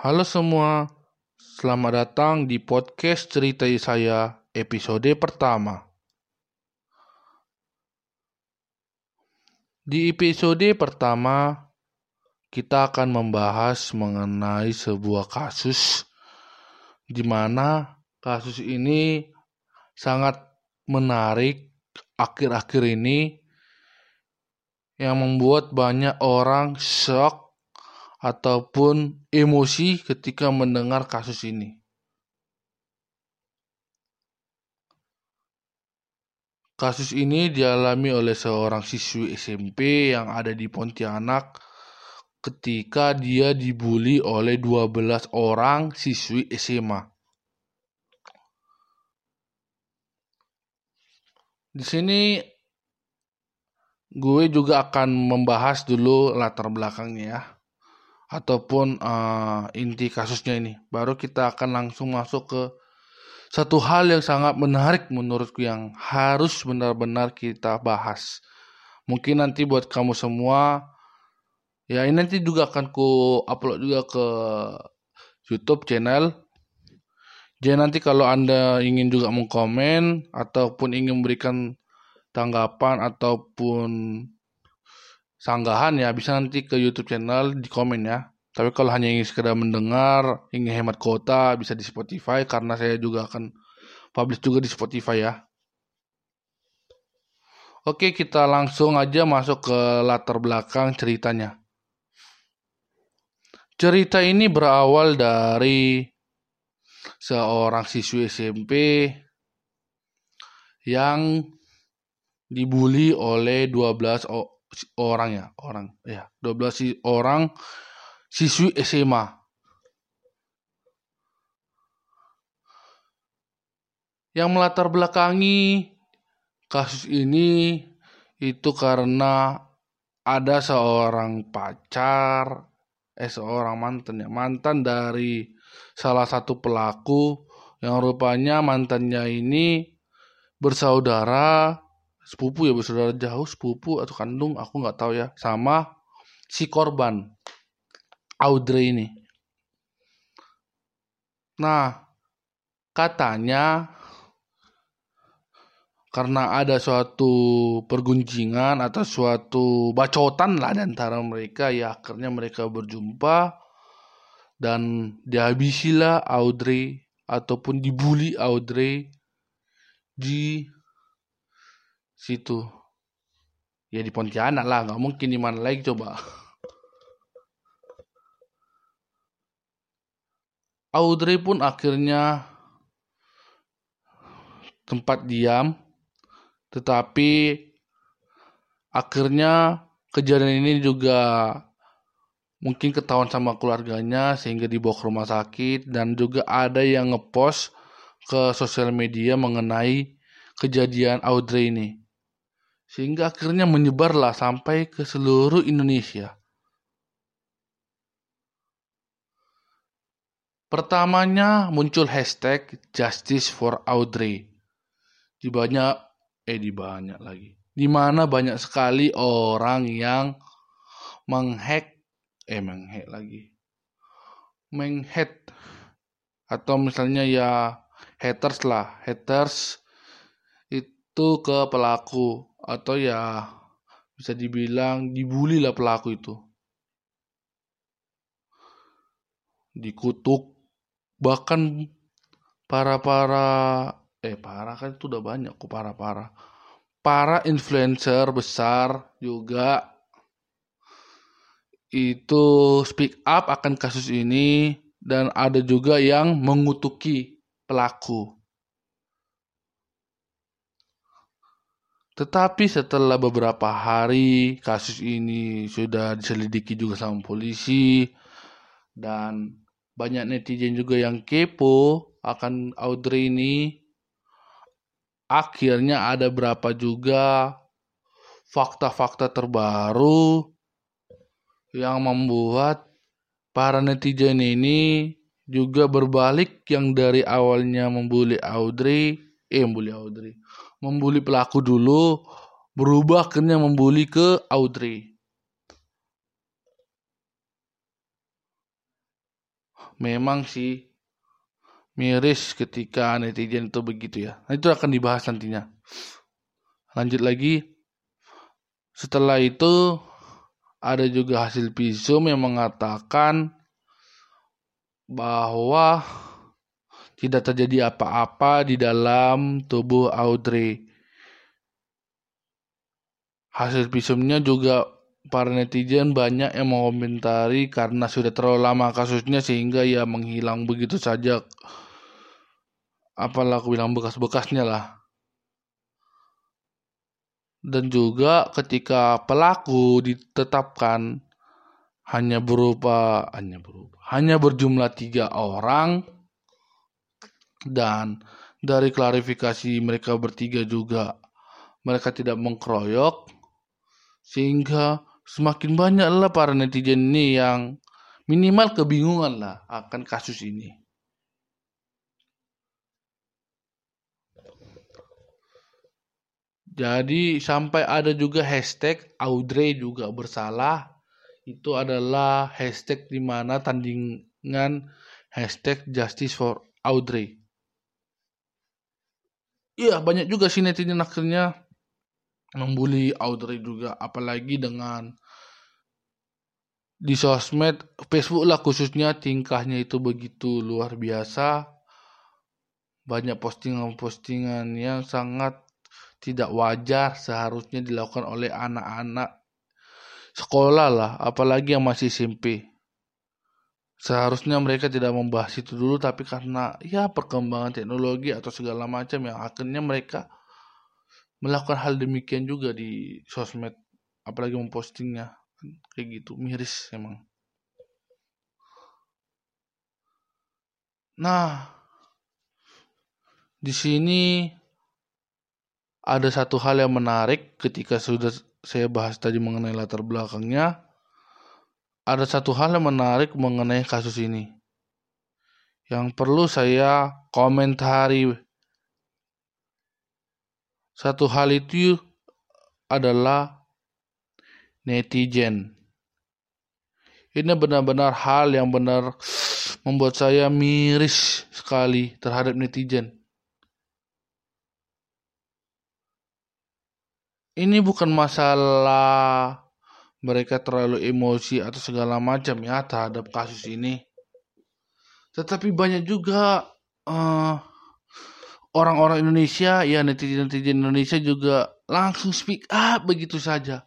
Halo semua, selamat datang di podcast cerita saya episode pertama. Di episode pertama, kita akan membahas mengenai sebuah kasus di mana kasus ini sangat menarik akhir-akhir ini yang membuat banyak orang shock ataupun emosi ketika mendengar kasus ini. Kasus ini dialami oleh seorang siswi SMP yang ada di Pontianak ketika dia dibully oleh 12 orang siswi SMA. Di sini gue juga akan membahas dulu latar belakangnya ya ataupun uh, inti kasusnya ini. Baru kita akan langsung masuk ke satu hal yang sangat menarik menurutku yang harus benar-benar kita bahas. Mungkin nanti buat kamu semua ya ini nanti juga akan ku upload juga ke YouTube channel. Jadi nanti kalau Anda ingin juga mengkomen ataupun ingin memberikan tanggapan ataupun sanggahan ya bisa nanti ke YouTube channel di komen ya. Tapi kalau hanya ingin sekedar mendengar, ingin hemat kuota bisa di Spotify karena saya juga akan publish juga di Spotify ya. Oke, kita langsung aja masuk ke latar belakang ceritanya. Cerita ini berawal dari seorang siswi SMP yang dibully oleh 12 orang ya, orang ya, 12 si orang siswi SMA. Yang melatar belakangi kasus ini itu karena ada seorang pacar, eh seorang mantan ya, mantan dari salah satu pelaku yang rupanya mantannya ini bersaudara sepupu ya bersaudara jauh sepupu atau kandung aku nggak tahu ya. Sama si korban Audrey ini. Nah katanya karena ada suatu pergunjingan atau suatu bacotan lah di antara mereka ya akhirnya mereka berjumpa dan dihabisilah Audrey ataupun dibully Audrey di situ. Ya di Pontianak lah. Nggak mungkin di mana lagi coba. Audrey pun akhirnya tempat diam. Tetapi akhirnya kejadian ini juga mungkin ketahuan sama keluarganya sehingga dibawa ke rumah sakit. Dan juga ada yang ngepost ke sosial media mengenai kejadian Audrey ini sehingga akhirnya menyebarlah sampai ke seluruh Indonesia. Pertamanya muncul hashtag Justice for Audrey. Di banyak, eh di banyak lagi. Di mana banyak sekali orang yang menghack, eh menghack lagi. Menghack atau misalnya ya haters lah, haters itu ke pelaku. Atau ya bisa dibilang dibully lah pelaku itu. Dikutuk. Bahkan para para eh para kan itu udah banyak kok para para para influencer besar juga itu speak up akan kasus ini. Dan ada juga yang mengutuki pelaku Tetapi setelah beberapa hari kasus ini sudah diselidiki juga sama polisi dan banyak netizen juga yang kepo akan Audrey ini akhirnya ada berapa juga fakta-fakta terbaru yang membuat para netizen ini juga berbalik yang dari awalnya membuli Audrey eh membuli Audrey membuli pelaku dulu berubah akhirnya membuli ke Audrey. memang sih miris ketika netizen itu begitu ya. Nah, itu akan dibahas nantinya. Lanjut lagi. Setelah itu ada juga hasil visum yang mengatakan bahwa tidak terjadi apa-apa di dalam tubuh Audrey. Hasil visumnya juga para netizen banyak yang mengomentari karena sudah terlalu lama kasusnya sehingga ya menghilang begitu saja. Apalah aku bilang bekas-bekasnya lah. Dan juga ketika pelaku ditetapkan hanya berupa hanya berupa hanya berjumlah tiga orang dan dari klarifikasi mereka bertiga juga mereka tidak mengkroyok sehingga semakin banyaklah para netizen ini yang minimal kebingungan lah akan kasus ini. Jadi sampai ada juga hashtag Audrey juga bersalah. Itu adalah hashtag di mana tandingan hashtag Justice for Audrey. Iya banyak juga sih netizen akhirnya membuli Audrey juga apalagi dengan di sosmed Facebook lah khususnya tingkahnya itu begitu luar biasa. Banyak postingan-postingan yang sangat tidak wajar seharusnya dilakukan oleh anak-anak sekolah lah apalagi yang masih SMP seharusnya mereka tidak membahas itu dulu tapi karena ya perkembangan teknologi atau segala macam yang akhirnya mereka melakukan hal demikian juga di sosmed apalagi mempostingnya. Kayak gitu miris emang. Nah di sini ada satu hal yang menarik ketika sudah saya bahas tadi mengenai latar belakangnya ada satu hal yang menarik mengenai kasus ini yang perlu saya komentari satu hal itu adalah netizen. Ini benar-benar hal yang benar membuat saya miris sekali terhadap netizen. Ini bukan masalah mereka terlalu emosi atau segala macam ya terhadap kasus ini. Tetapi banyak juga uh, orang-orang Indonesia ya netizen-netizen Indonesia juga langsung speak up begitu saja.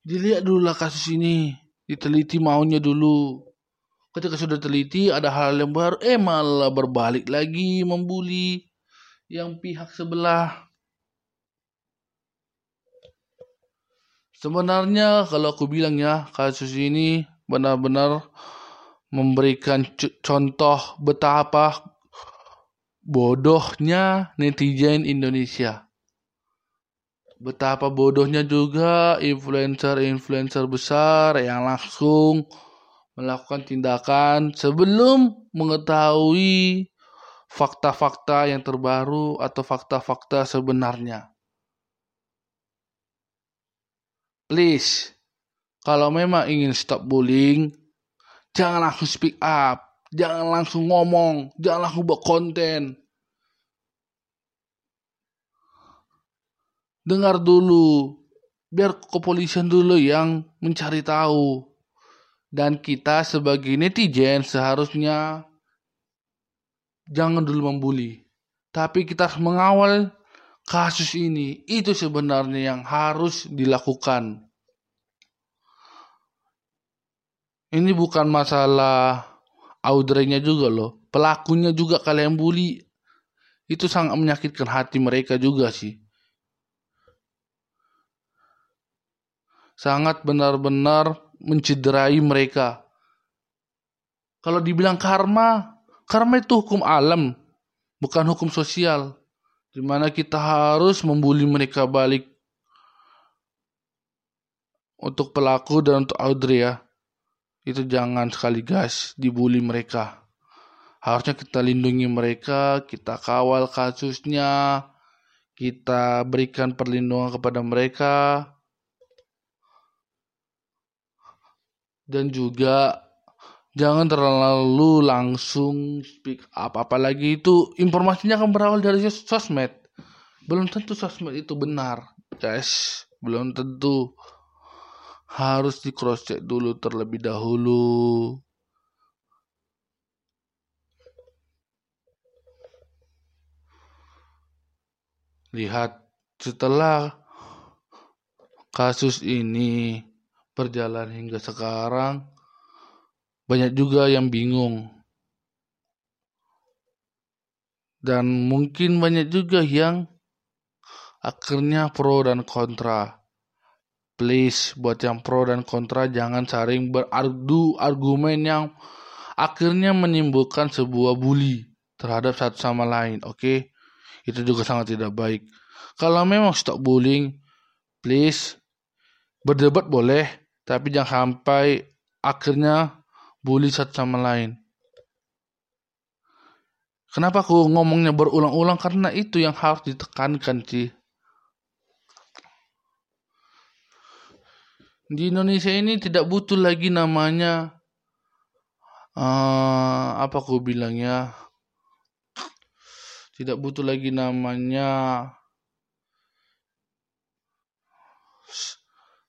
Dilihat dulu lah kasus ini, diteliti maunya dulu. Ketika sudah teliti ada hal yang baru, eh malah berbalik lagi membuli yang pihak sebelah. Sebenarnya kalau aku bilang ya kasus ini benar-benar memberikan contoh betapa bodohnya netizen Indonesia. Betapa bodohnya juga influencer-influencer besar yang langsung melakukan tindakan sebelum mengetahui fakta-fakta yang terbaru atau fakta-fakta sebenarnya. Please, kalau memang ingin stop bullying, jangan langsung speak up Jangan langsung ngomong, jangan langsung buat konten. Dengar dulu, biar kepolisian dulu yang mencari tahu. Dan kita sebagai netizen seharusnya jangan dulu membuli. Tapi kita harus mengawal kasus ini. Itu sebenarnya yang harus dilakukan. Ini bukan masalah Audrey-nya juga loh. Pelakunya juga kalian bully. Itu sangat menyakitkan hati mereka juga sih. Sangat benar-benar mencederai mereka. Kalau dibilang karma, karma itu hukum alam, bukan hukum sosial. Di mana kita harus membuli mereka balik. Untuk pelaku dan untuk Audrey ya itu jangan sekali gas dibully mereka. Harusnya kita lindungi mereka, kita kawal kasusnya, kita berikan perlindungan kepada mereka, dan juga jangan terlalu langsung speak up. Apalagi itu informasinya akan berawal dari sos sosmed. Belum tentu sosmed itu benar guys. Belum tentu. Harus di cross check dulu terlebih dahulu. Lihat setelah kasus ini berjalan hingga sekarang banyak juga yang bingung. Dan mungkin banyak juga yang akhirnya pro dan kontra. Please buat yang pro dan kontra jangan saling berargu argumen yang akhirnya menimbulkan sebuah bully terhadap satu sama lain oke? Okay? itu juga sangat tidak baik. Kalau memang stop bullying please berdebat boleh tapi jangan sampai akhirnya bully satu sama lain. Kenapa aku ngomongnya berulang-ulang? Karena itu yang harus ditekankan sih di Indonesia ini tidak butuh lagi namanya uh, apa aku bilangnya tidak butuh lagi namanya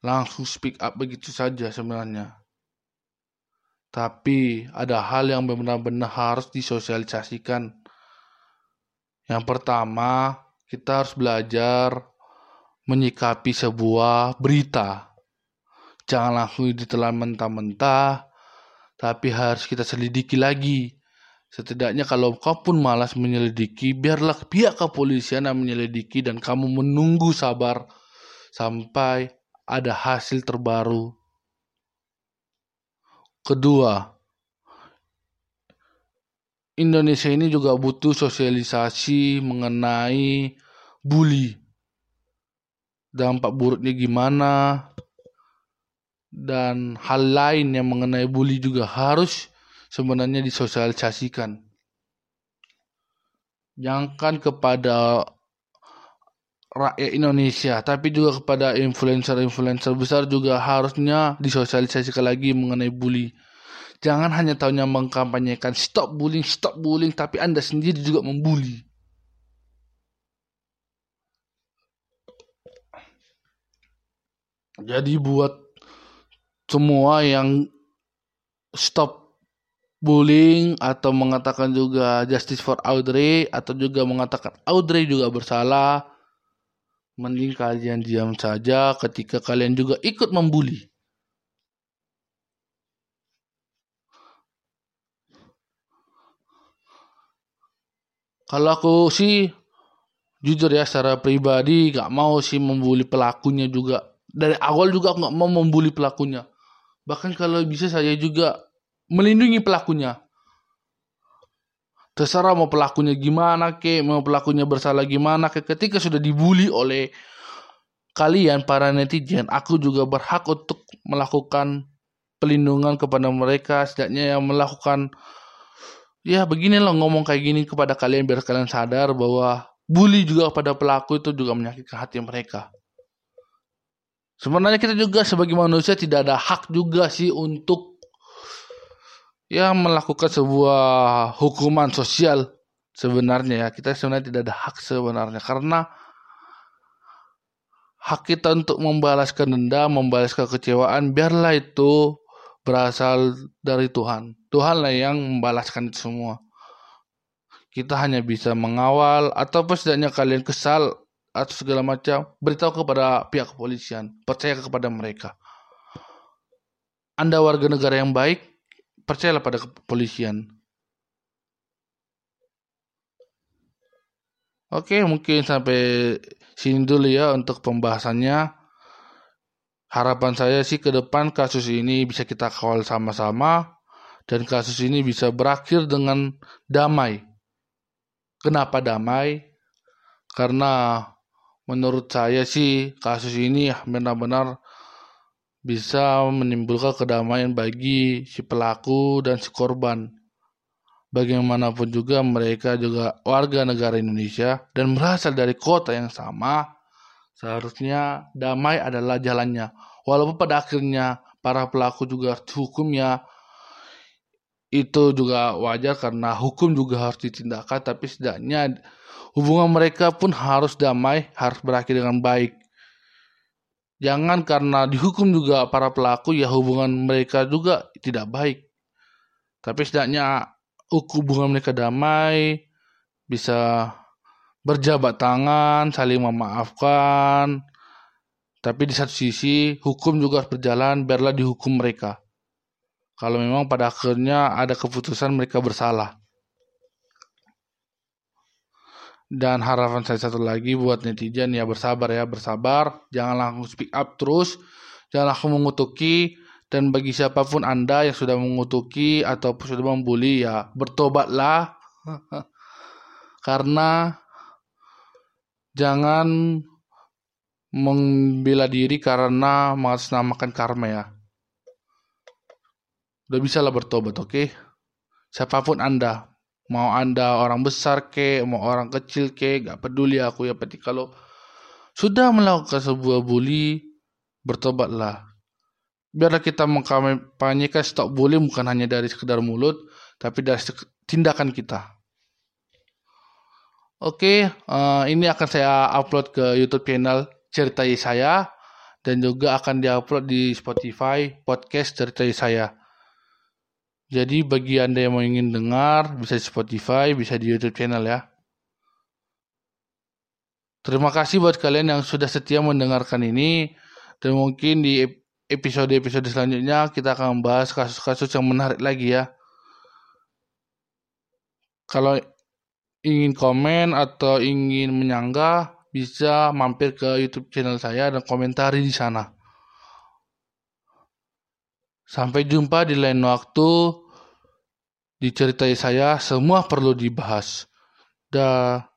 langsung speak up begitu saja sebenarnya. Tapi ada hal yang benar-benar harus disosialisasikan. Yang pertama, kita harus belajar menyikapi sebuah berita. Jangan langsung ditelan mentah-mentah, tapi harus kita selidiki lagi Setidaknya kalau kau pun malas menyelidiki, biarlah pihak kepolisian yang menyelidiki dan kamu menunggu sabar sampai ada hasil terbaru. Kedua, Indonesia ini juga butuh sosialisasi mengenai bully. Dampak buruknya gimana? Dan hal lain yang mengenai bully juga harus sebenarnya disosialisasikan. Jangan kepada rakyat Indonesia, tapi juga kepada influencer-influencer besar juga harusnya disosialisasikan lagi mengenai bully. Jangan hanya tahunya mengkampanyekan stop bullying, stop bullying, tapi Anda sendiri juga membuli. Jadi buat semua yang stop bullying atau mengatakan juga justice for Audrey atau juga mengatakan Audrey juga bersalah mending kalian diam saja ketika kalian juga ikut membuli. Kalau aku sih jujur ya secara pribadi gak mau sih membuli pelakunya juga. Dari awal juga aku gak mau membuli pelakunya. Bahkan kalau bisa saya juga melindungi pelakunya. Terserah mau pelakunya gimana ke, mau pelakunya bersalah gimana ke, ketika sudah dibully oleh kalian para netizen, aku juga berhak untuk melakukan pelindungan kepada mereka, setidaknya yang melakukan ya beginilah ngomong kayak gini kepada kalian biar kalian sadar bahwa bully juga pada pelaku itu juga menyakitkan hati mereka. Sebenarnya kita juga sebagai manusia tidak ada hak juga sih untuk ya melakukan sebuah hukuman sosial sebenarnya ya kita sebenarnya tidak ada hak sebenarnya karena hak kita untuk membalaskan dendam, membalaskan kecewaan biarlah itu berasal dari Tuhan. Tuhanlah yang membalaskan itu semua. Kita hanya bisa mengawal atau setidaknya kalian kesal atau segala macam beritahu kepada pihak kepolisian, percaya kepada mereka. Anda warga negara yang baik, percayalah pada kepolisian. Oke, mungkin sampai sini dulu ya untuk pembahasannya. Harapan saya sih ke depan kasus ini bisa kita kawal sama-sama dan kasus ini bisa berakhir dengan damai. Kenapa damai? Karena menurut saya sih kasus ini benar-benar bisa menimbulkan kedamaian bagi si pelaku dan si korban. Bagaimanapun juga mereka juga warga negara Indonesia dan berasal dari kota yang sama, seharusnya damai adalah jalannya. Walaupun pada akhirnya para pelaku juga hukumnya itu juga wajar karena hukum juga harus ditindakkan tapi setidaknya hubungan mereka pun harus damai harus berakhir dengan baik jangan karena dihukum juga para pelaku ya hubungan mereka juga tidak baik. Tapi setidaknya hubungan mereka damai bisa berjabat tangan saling memaafkan. Tapi di satu sisi hukum juga harus berjalan biarlah dihukum mereka. Kalau memang pada akhirnya ada keputusan mereka bersalah. Dan harapan saya satu lagi buat netizen ya bersabar ya bersabar, jangan langsung speak up terus, jangan langsung mengutuki. Dan bagi siapa pun anda yang sudah mengutuki ataupun sudah membuli ya bertobatlah. Karena jangan membela diri karena mengatasnamakan karma ya. Udah bisa lah bertobat oke? Okay? siapa pun anda mau anda orang besar ke mau orang kecil ke gak peduli aku ya penting kalau sudah melakukan sebuah bully bertobatlah. Biarlah kita mengkampanyekan stop bully bukan hanya dari sekedar mulut tapi dari tindakan kita. Oke okay, uh, eh, ini akan saya upload ke YouTube channel ceritai saya dan juga akan diupload di Spotify podcast ceritai saya jadi bagi Anda yang mau ingin dengar, bisa di Spotify, bisa di YouTube channel ya. Terima kasih buat kalian yang sudah setia mendengarkan ini. Dan mungkin di episode-episode selanjutnya kita akan membahas kasus-kasus yang menarik lagi ya. Kalau ingin komen atau ingin menyanggah, bisa mampir ke YouTube channel saya dan komentari di sana. Sampai jumpa di lain waktu. Diceritai saya, semua perlu dibahas. Dah.